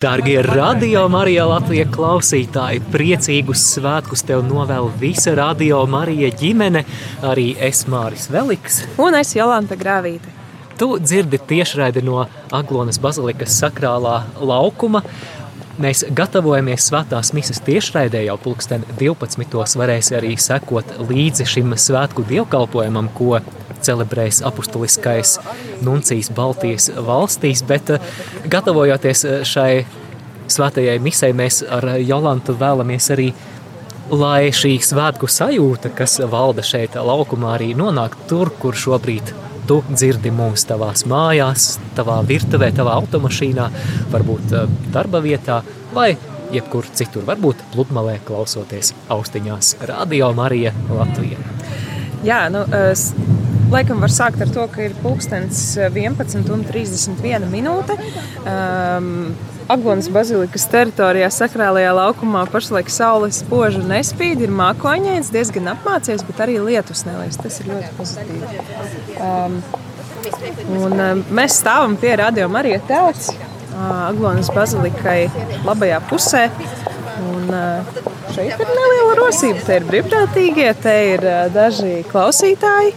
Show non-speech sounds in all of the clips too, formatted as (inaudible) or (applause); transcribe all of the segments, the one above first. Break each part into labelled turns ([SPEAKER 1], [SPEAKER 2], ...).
[SPEAKER 1] Dārgie radio Marija Latvijas klausītāji, priecīgus svētkus tev novēl visa radio Marija ģimene, arī es Māris Veliks.
[SPEAKER 2] Un es Jolanta Grāvīte.
[SPEAKER 1] Tu dzirdi tiešraidi no Aglonas bazilikas sakrālā laukuma. Mēs gatavojamies svētās misijas tiešraidē jau pulksten 12. varēs arī sekot līdzi šim svētku dievkalpojumam, ko celebrēs apustuliskais nuncijs Baltijas valstīs, bet gatavojoties šai svētajai misē, mēs ar Jolantu vēlamies arī lai šī svētku sajūta, kas valda šeit laukumā, arī nonāk tur, kur šobrīd tu dzirdi mūs tavās mājās, tavā virtuvē, tavā automašīnā, varbūt eh, darba vietā vai jebkur citur, varbūt pludmalē klausoties austiņās. Radio Marija Latvija.
[SPEAKER 2] Jā, nu, laikam var sākt ar to, ka ir pulkstens 11.31 minūte. Um, Aglonas bazilikas teritorijā, sakrālajā laukumā pašlaik saules spoža nespīd, ir mākoņains, diezgan apmācies, bet arī lietus nelēs. Tas ir ļoti pozitīvi. Um, un, um, mēs stāvam pie radio Marija telts, uh, Aglonas bazilikai labajā pusē. Un, uh, šeit ir neliela rosība. Te ir brīvprātīgie, te ir uh, daži klausītāji,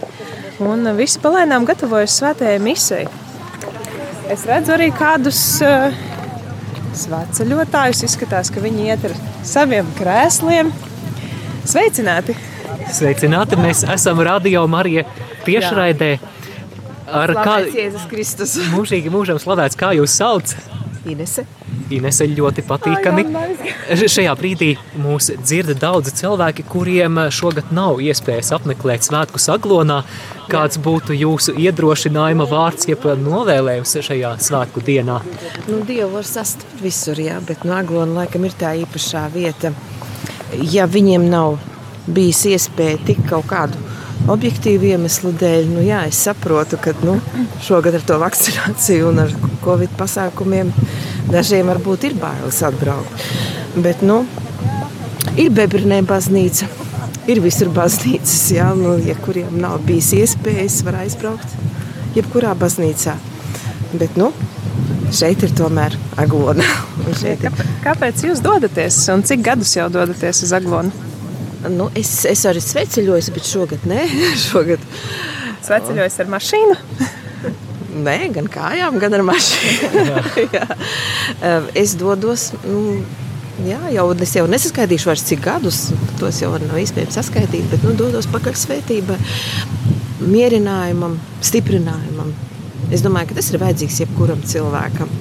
[SPEAKER 2] un visi palēnām gatavojas svētajai misei. Es redzu arī kādus uh, sveceļotājus. Izskatās, ka viņi iet ar saviem krēsliem. Sveicināti!
[SPEAKER 1] Sveicināti! Mēs esam Radio Marija tiešraidē.
[SPEAKER 2] Ar kādu Jēzus Kristus?
[SPEAKER 1] Mūžīgi mūžam slavēts, kā jūs sauc?
[SPEAKER 2] Inese.
[SPEAKER 1] Inese ļoti patīkami. Šajā brīdī mūs dzird daudzi cilvēki, kuriem šogad nav iespējas apmeklēt svētku saglonā. Kāds būtu jūsu iedrošinājuma vārds, jeb novēlējums šajā svētku dienā?
[SPEAKER 3] Nu, Dievu var sastapt visur, jā, bet no aglona laikam ir tā īpašā vieta. Ja viņiem nav bijis iespēja tik kaut kādu objektīvu iemeslu dēļ, nu, jā, es saprotu, ka nu, šogad ar to vakcināciju un ar covid pasākumiem dažiem varbūt ir bailes atbraukt. Bet, nu, ir Bebrinē baznīca, ir visur baznīcas, jā, nu, ja kuriem nav bijis iespējas, var aizbraukt jebkurā baznīcā. Bet, nu, šeit ir tomēr aglona. (laughs)
[SPEAKER 2] ir... Kāpēc jūs dodaties un cik gadus jau dodaties uz aglonu?
[SPEAKER 3] Nu, es, es arī sveceļoju, bet šogad nē. (laughs) šogad.
[SPEAKER 2] Sveceļojos ar mašīnu?
[SPEAKER 3] nē, gan kājām, gan ar mašīnu. (laughs) jā. es dodos. Nu, Jā, jau es jau nesaskaitīšu vairs cik gadus, tos jau nav iespējams saskaitīt, bet nu, dodos pakaļ svētībai, mierinājumam, stiprinājumam. Es domāju, ka tas ir vajadzīgs jebkuram cilvēkam.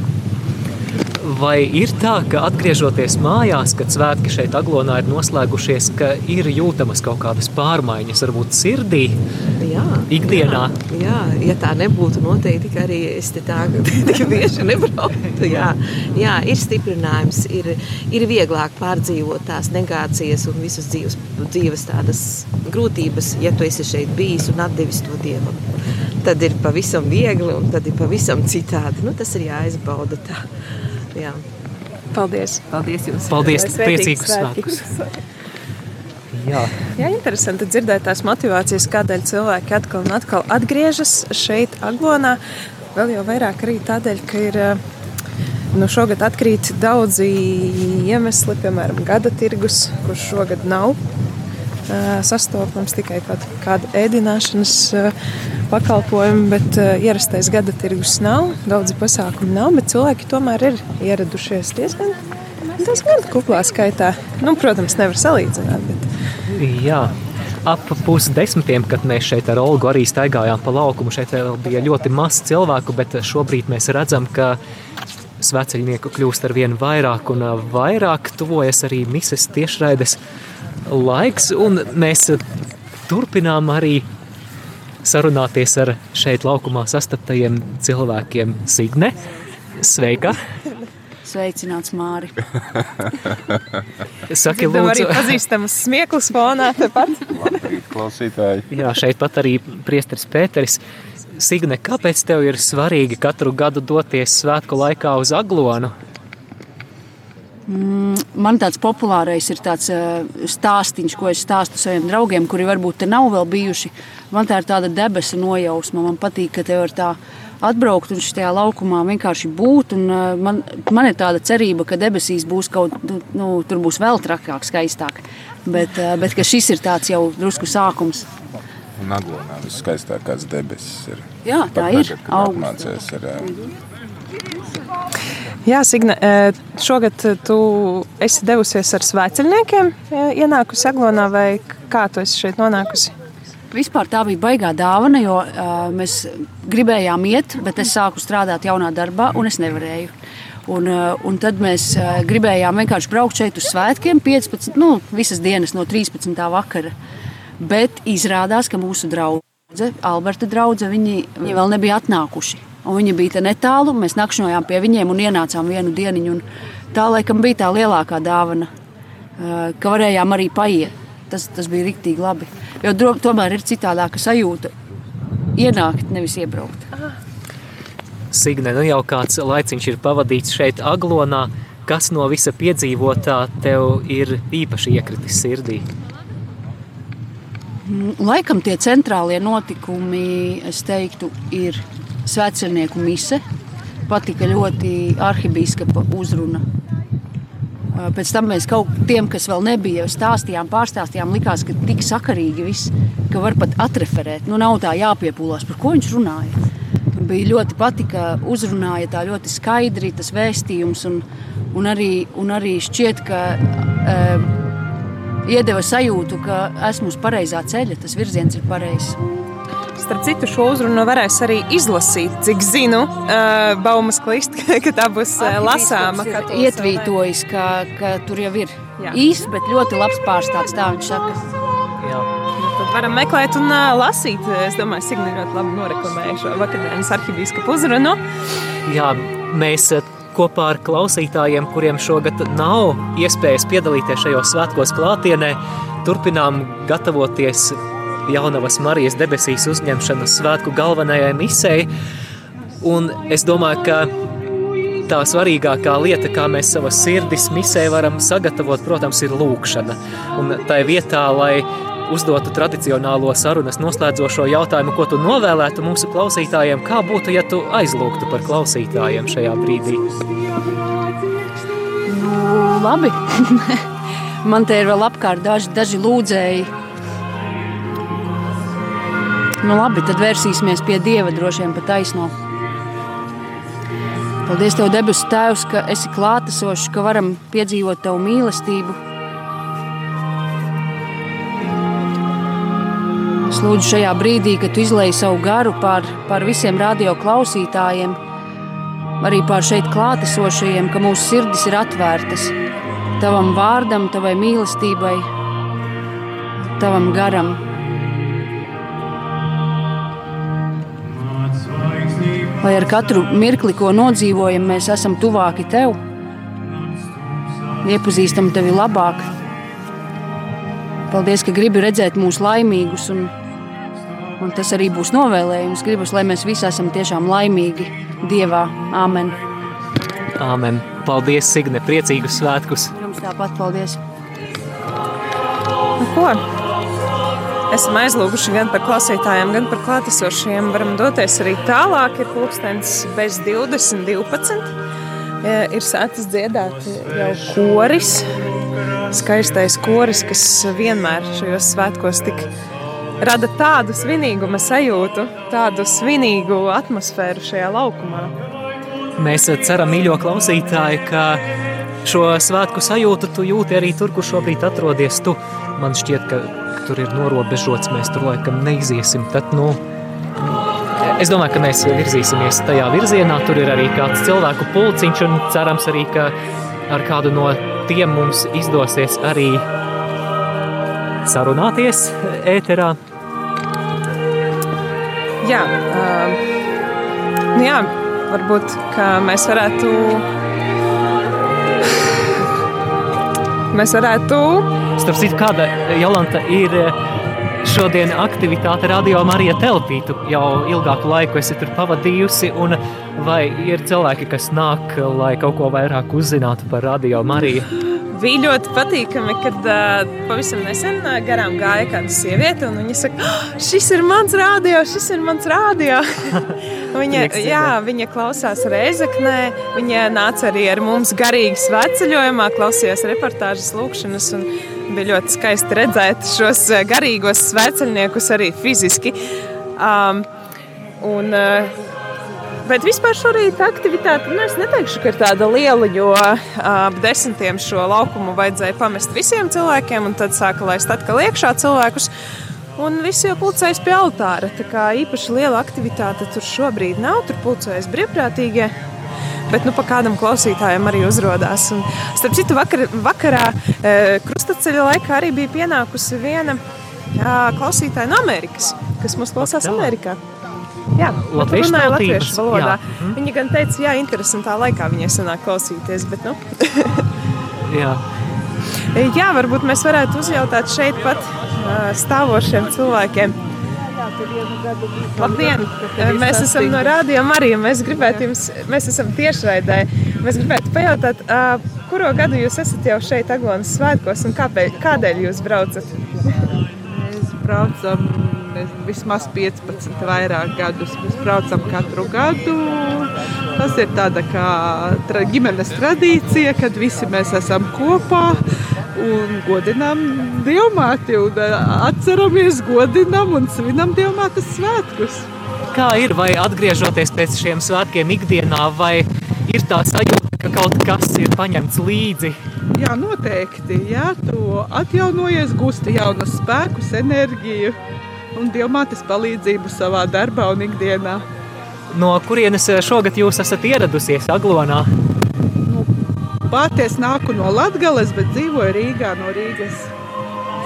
[SPEAKER 1] Vai ir tā, ka atgriežoties mājās, kad svētki šeit aglonā ir noslēgušies, ka ir jūtamas kaut kādas pārmaiņas, varbūt sirdī,
[SPEAKER 3] jā,
[SPEAKER 1] ikdienā?
[SPEAKER 3] Jā, jā, ja tā nebūtu, noteikti arī es te tā (laughs) tik bieži nebrauktu. Jā, jā, ir stiprinājums, ir, ir vieglāk pārdzīvot tās negācijas un visas dzīves, dzīves tādas grūtības, ja tu esi šeit bijis un atdevis to Dievam. Tad ir pavisam viegli un tad ir pavisam citādi. Nu, tas ir jāizbauda tā. Jā.
[SPEAKER 2] Paldies!
[SPEAKER 3] Paldies jums!
[SPEAKER 1] Paldies! Priecīgus svētkus! Jā.
[SPEAKER 2] Jā, interesanti dzirdēt tās motivācijas, kādēļ cilvēki atkal un atkal atgriežas šeit, Aglonā. Vēl jau vairāk arī tādēļ, ka ir nu, šogad atkrīt daudzi iemesli, piemēram, gada tirgus, kurš šogad nav sastopams tikai kaut kāda ēdināšanas pakalpojumi, bet ierastais gada tirgus nav, daudzi pasākumi nav, bet cilvēki tomēr ir ieradušies diezgan, diezgan kuplā skaitā. Nu, protams, nevar salīdzināt, bet...
[SPEAKER 1] Jā. Ap pusdesmitiem, kad mēs šeit ar Olgu arī staigājām pa laukumu, šeit vēl bija ļoti maz cilvēku, bet šobrīd mēs redzam, ka sveceļnieku kļūst ar vien vairāk un vairāk, tuvojas arī mises tiešraides laiks, un mēs turpinām arī sarunāties ar šeit laukumā sastaptajiem cilvēkiem. Signe, sveika!
[SPEAKER 4] Sveicināts, Māri! (laughs)
[SPEAKER 2] Saki, lūdzu, arī pazīstamas smieklis fonā tepat.
[SPEAKER 5] Labrīt, klausītāji!
[SPEAKER 1] Jā, šeit pat arī priesteris Pēteris. Signe, kāpēc tev ir svarīgi katru gadu doties svētku laikā uz Aglonu?
[SPEAKER 4] Mm, man tāds populārais ir tāds stāstīns, ko es stāstu saviem draugiem, kuri varbūt te nav vēl bijuši. Man tā ir tāda debesu nojausma. Man patīk, ka tev ir tā atbraukt un šajā laukumā vienkārši būt. Un, uh, man, man ir tāda cerība, ka debesīs būs kaut nu, nu, tur būs vēl trakāk, skaistāk. Bet, uh, bet šis ir tāds jau drusku sākums.
[SPEAKER 5] Un Aglonā viskaistākās debesis ir.
[SPEAKER 4] Jā, tā
[SPEAKER 5] Pat
[SPEAKER 4] ir.
[SPEAKER 5] Tagad, kad apmācies ar,
[SPEAKER 2] Jā, Signe, šogad tu esi devusies ar svētceļniekiem, ienākusi Aglonā, vai kā tu esi šeit nonākusi?
[SPEAKER 4] Vispār tā bija baigā dāvana, jo uh, mēs gribējām iet, bet es sāku strādāt jaunā darbā, un es nevarēju. Un, un tad mēs gribējām vienkārši braukt šeit uz svētkiem, 15, nu, visas dienas no 13. vakara. Bet izrādās, ka mūsu draugi, Alberta draugi, viņi, viņi vēl nebija atnākuši. Un viņi bija netālu, mēs nakšņojām pie viņiem un ienācām vienu dienu. Tā laikam bija tā lielākā dāvana, ka varējām arī paiet. Tas, tas bija rīktīgi labi. Jo tomēr ir citādāka sajūta ienākt, nevis iebraukt.
[SPEAKER 1] Signe, nu jau kāds laiciņš ir pavadīts šeit, Aglonā. Kas no visa piedzīvotā tev ir īpaši iekritis sirdī?
[SPEAKER 4] Laikam tie centrālie notikumi, es teiktu, ir svētceļnieku mise. Patika ļoti arhibīskapa uzruna. Pēc tam mēs kaut tiem, kas vēl nebija, stāstījām, pārstāstījām, likās, ka tik sakarīgi viss, ka var pat atreferēt. Nu, nav tā jāpiepūlās, par ko viņš runāja. Bija ļoti patika, uzrunāja tā ļoti skaidri tas vēstījums, un, un, arī, un arī šķiet, ka um, iedeva sajūtu, ka esmu uz pareizā ceļa, tas virziens ir pareizs.
[SPEAKER 2] Starp citu, šo uzrunu varēs arī izlasīt, cik zinu, uh, Baumas klīst, (laughs) ka tā būs uh, lasāma.
[SPEAKER 4] Ietvītojis, ka, ka tur jau ir īsts, bet ļoti labs pārstāvs, tā viņš saka.
[SPEAKER 2] Jā. Nu, tad varam meklēt un uh, lasīt. Es domāju, Signe ļoti labi noreklamēja šo vakardienas arhibīskapu uzrunu.
[SPEAKER 1] Jā, mēs kopā ar klausītājiem, kuriem šogad nav iespējas piedalīties šajos svētkos klātienē, turpinām gatavoties Jaunavas Marijas debesīs uzņemšanas svētku galvenajai misei. Un es domāju, ka tā svarīgākā lieta, kā mēs savas sirdis misē varam sagatavot, protams, ir lūkšana. Un tai vietā, lai uzdotu tradicionālo sarunas noslēdzošo jautājumu, ko tu novēlētu mūsu klausītājiem, kā būtu, ja tu aizlūgtu par klausītājiem šajā brīdī?
[SPEAKER 4] Nu, labi. (laughs) Man te ir vēl apkārt daži, daži lūdzēji, Nu, labi, tad vērsīsimies pie Dieva droši vien pa taisno. Paldies, Tev, debesu Tēvs, ka esi klātesošs, ka varam piedzīvot Tavu mīlestību. Es lūdzu šajā brīdī, kad Tu izlēji savu garu pār, pār visiem radio klausītājiem, arī pār šeit klātesošajiem, ka mūsu sirdis ir atvērtas Tavam vārdam, Tavai mīlestībai, Tavam garam. Lai ar katru mirkli, ko nodzīvojam, mēs esam tuvāki tev, iepazīstam tevi labāk. Paldies, ka gribi redzēt mūs laimīgus, un, un tas arī būs novēlējums. Gribas, lai mēs visi esam tiešām laimīgi Dievā. Āmen!
[SPEAKER 1] Āmen! Paldies, Signe! Priecīgus svētkus!
[SPEAKER 4] Jums tāpat paldies!
[SPEAKER 2] Nu, ko? Esam aizlūguši gan par klausītājiem, gan par klātesošiem. Varam doties arī tālāk. Ir pulkstenis bez 20, 12. Ir sācis dziedāt jau koris, skaistais koris, kas vienmēr šajos svētkos tik rada tādu svinīguma sajūtu, tādu svinīgu atmosfēru šajā laukumā.
[SPEAKER 1] Mēs ceram, mīļo klausītāji, ka šo svētku sajūtu tu jūti arī tur, kur šobrīd atrodies tu. Man šķiet, ka tur ir norobežots, mēs tur laikam neiziesim. Tad, nu, es domāju, ka mēs virzīsimies tajā virzienā. Tur ir arī kāds cilvēku pulciņš, un cerams arī, ka ar kādu no tiem mums izdosies arī sarunāties ēterā.
[SPEAKER 2] Jā, uh, jā varbūt mēs varētu. Mēs varētu
[SPEAKER 1] Starp citu, kāda Jolanta ir eh, šodien aktivitāte Radio Marija telpītu. Jau ilgāku laiku esi tur pavadījusi, un vai ir cilvēki, kas nāk, lai kaut ko vairāk uzzinātu par Radio Mariju?
[SPEAKER 2] Bija ļoti patīkami, kad uh, pavisam nesen uh, garām gāja kāda sieviete, un viņa saka, oh, šis ir mans rādio, šis ir mans rādio. (laughs) Viņa, jā, viņa klausās Reizeknē, viņa nāca arī ar mums garīgi svētceļojumā, klausījās reportāžas lūkšanas un bija ļoti skaisti redzēt šos eh, garīgos svētceļniekus arī fiziski. Um, un, uh, Bet vispār šorīt aktivitāte, nu, es neteikšu, ka ir tāda liela, jo ap desmitiem šo laukumu vajadzēja pamest visiem cilvēkiem, un tad sāka laist atkal iekšā cilvēkus. Un visi jau pulcējas pie altāra. Tā kā īpaši liela aktivitāte tur šobrīd nav. Tur pulcējas brīvprātīgie. Bet nu, pa kādam klausītājam arī uzrādās. Starp citu, vakar, vakarā e, krustaceļa laikā arī bija pienākusi viena jā, klausītāja no Amerikas, kas mūs klausās Amerikā. Jā,
[SPEAKER 1] Latviešu
[SPEAKER 2] runāja latviešu valodā.
[SPEAKER 1] Mm.
[SPEAKER 2] Viņa gan teica, jā, interesantā laikā viņai sanāk klausīties. Bet, nu, (laughs)
[SPEAKER 1] Jā.
[SPEAKER 2] Jā, varbūt mēs varētu uzjautāt šeit pat stāvošiem cilvēkiem. Labdien! Mēs esam no Rādio Marija. Mēs gribētu jums, mēs esam tiešraidē. Mēs gribētu pajautāt, kuro gadu jūs esat jau šeit Aglonas svētkos un kāpēc, kādēļ jūs braucat?
[SPEAKER 6] Mēs braucam vismaz 15, vairāk gadus. Mēs braucam katru gadu. Tas ir tāda kā ģimenes tradīcija, kad visi mēs esam kopā un godinām dievmāti, un atceramies, godinām un svinam dievmātes svētkus.
[SPEAKER 1] Kā ir, vai atgriežoties pēc šiem svētkiem ikdienā, vai ir tā sajūta, ka kaut kas ir paņemts līdzi?
[SPEAKER 6] Jā, noteikti. Jā, tu atjaunojies, gūsti jaunus spēkus, enerģiju un dievmātes palīdzību savā darbā un ikdienā.
[SPEAKER 1] No kurienes eh, šogad jūs esat ieradusies Aglonā?
[SPEAKER 6] Pati es nāku no Latvijas, bet dzīvoju Rīgā no Rīgas.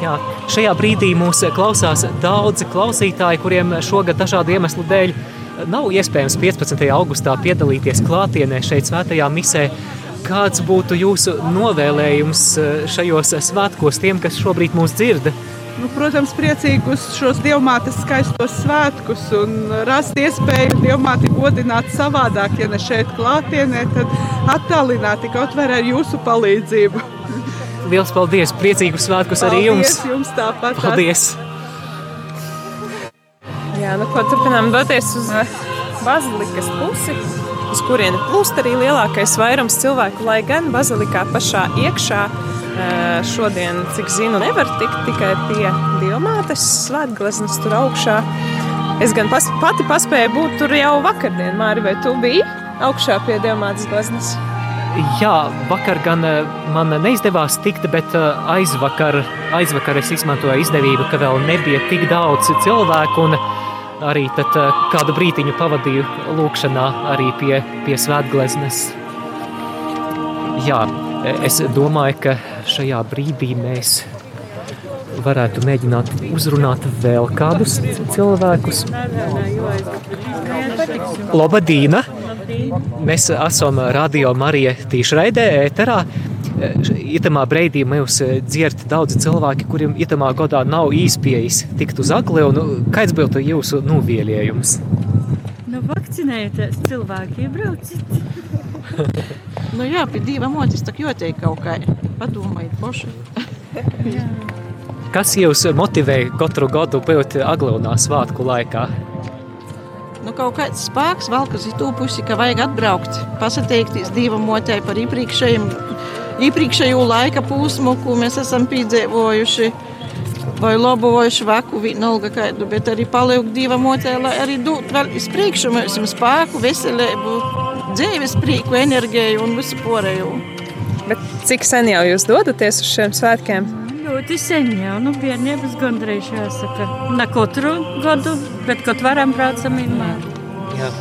[SPEAKER 1] Jā, šajā brīdī mūs klausās daudzi klausītāji, kuriem šogad dažādu iemeslu dēļ nav iespējams 15. augustā piedalīties klātienē šeit svētajā misē. Kāds būtu jūsu novēlējums šajos svētkos tiem, kas šobrīd mūs dzird?
[SPEAKER 6] Nu, protams, priecīgi uz šos dievmātes skaistos svētkus un rast iespēju dievmāti godināt savādāk, ja ne šeit klātienē, tad attālināti kaut vai ar jūsu palīdzību.
[SPEAKER 1] Lielas paldies! Priecīgus svētkus arī jums!
[SPEAKER 6] Paldies jums tāpat!
[SPEAKER 1] Paldies!
[SPEAKER 2] Jā, nu ko turpinām doties uz eh, bazilikas pusi, uz kurieni plūst arī lielākais vairums cilvēku, lai gan bazilikā pašā iekšā eh, šodien, cik zinu, nevar tikt tikai pie diamātes svētgleznas tur augšā. Es gan pas, pati paspēju būt tur jau vakardien, Māri, vai tu biji augšā pie diamātes gleznas?
[SPEAKER 1] Jā, vakar gan eh, man neizdevās tikt, bet eh, aizvakar, aizvakar es izmantoju izdevību, ka vēl nebija tik daudz cilvēku. Arī tad eh, kādu brīdiņu pavadīju lūkšanā arī pie, pie svētgleznes. Jā, es domāju, ka šajā brīdī mēs varētu mēģināt uzrunāt vēl kādus cilvēkus. Labdien! Mēs esam Radio Marija tīšraidē, ēterā. Itamā breidī mūs dzird daudzi cilvēki, kuriem itamā godā nav īspējas tikt uz agli. Un kāds būtu jūsu novēlējums?
[SPEAKER 7] Nu, vakcinējieties, cilvēki, iebrauciet. (laughs)
[SPEAKER 8] Nu jā, pie diva motis tak joteikt kaut kā. Padomājiet poši.
[SPEAKER 1] Kas jūs motivēja katru gadu būt aglonā svētku laikā?
[SPEAKER 8] Nu, kaut kāds spēks vēl, kas ir tūpusi, ka vajag atbraukt, pasateikties divam motē par iepriekšējiem, iepriekšējo laika posmu, ko mēs esam piedzīvojuši. Vai labu vai švaku, vienalga kādu, bet arī palikt divam motē, lai arī dot vēl iz priekšu mums spēku, veselību, dzīves prieku, enerģiju un visu pārējo.
[SPEAKER 2] Bet cik sen jau jūs dodaties uz šiem svētkiem?
[SPEAKER 7] Ļoti sen jau, nu, bērnības gandrīz jāsaka. Ne katru gadu, bet kaut varam braucam vienmēr.
[SPEAKER 1] Jā.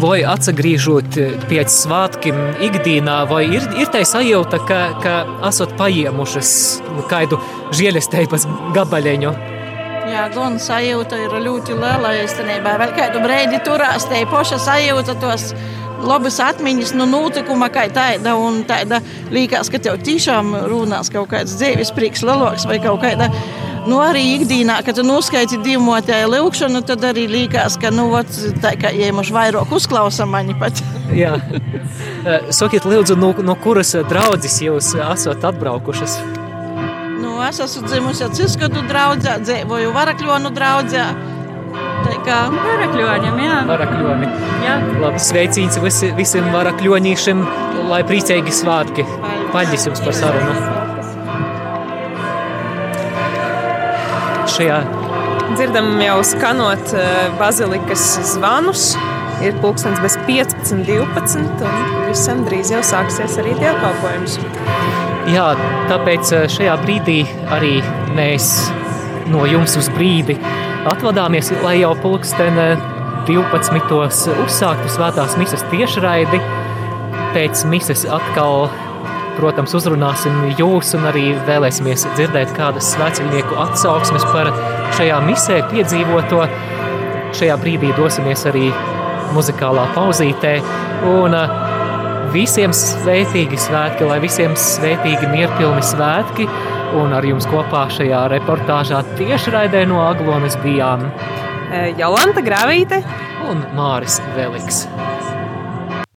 [SPEAKER 1] Vai atgriežot pēc svētkiem, ikdienā, vai ir, ir tā sajūta, ka, ka esat paiemušas kādu žēlestības gabaļiņu?
[SPEAKER 8] Jā, gan sajūta ir ļoti liela. Īstenībā vēl kādu brīdi turās, te paša sajūta tos labas atmiņas no notikuma, kā tāda. Un tāda liekas, ka tev tiešām runās kaut kāds dzīves prieks, lielāks vai kaut kāda. Nu, arī ikdienā, kad tu noskaiti divmotēju lūkšanu, tad arī liekas, ka, nu, ot, tā kā iemuši vairāk uzklausa mani pat. (laughs)
[SPEAKER 1] Jā. Sakiet, lūdzu, no, no kuras draudzes jūs esat atbraukušas?
[SPEAKER 8] Nu, es esmu dzimusi Ciskatu draudzē, dzīvoju Varakļonu draudzē. Tā kā
[SPEAKER 7] varakļoņiem, jā.
[SPEAKER 1] Varakļoni.
[SPEAKER 7] jā.
[SPEAKER 1] Labi, sveicīns visi, visiem varakļoņīšiem, lai priecīgi svātki. Paļģis jums par sarunu. Šajā
[SPEAKER 2] Dzirdam jau skanot eh, bazilikas zvanus. Ir pulkstenis bez 15, 12, un visam drīz jau sāksies arī dievkalpojums.
[SPEAKER 1] Jā, tāpēc eh, šajā brīdī arī mēs no jums uz brīdi atvadāmies, lai jau pulksten 12. uzsāktu svētās misas tiešraidi. Pēc mises atkal, protams, uzrunāsim jūs un arī vēlēsimies dzirdēt kādas svētceļnieku atsauksmes par šajā misē piedzīvoto. Šajā brīdī dosimies arī muzikālā pauzītē un uh, visiem svētīgi svētki, lai visiem svētīgi mierpilni svētki. Un ar jums kopā šajā reportāžā tiešraidē no Aglonas bijām
[SPEAKER 2] Jolanta Gravīte
[SPEAKER 1] un Māris Veliks.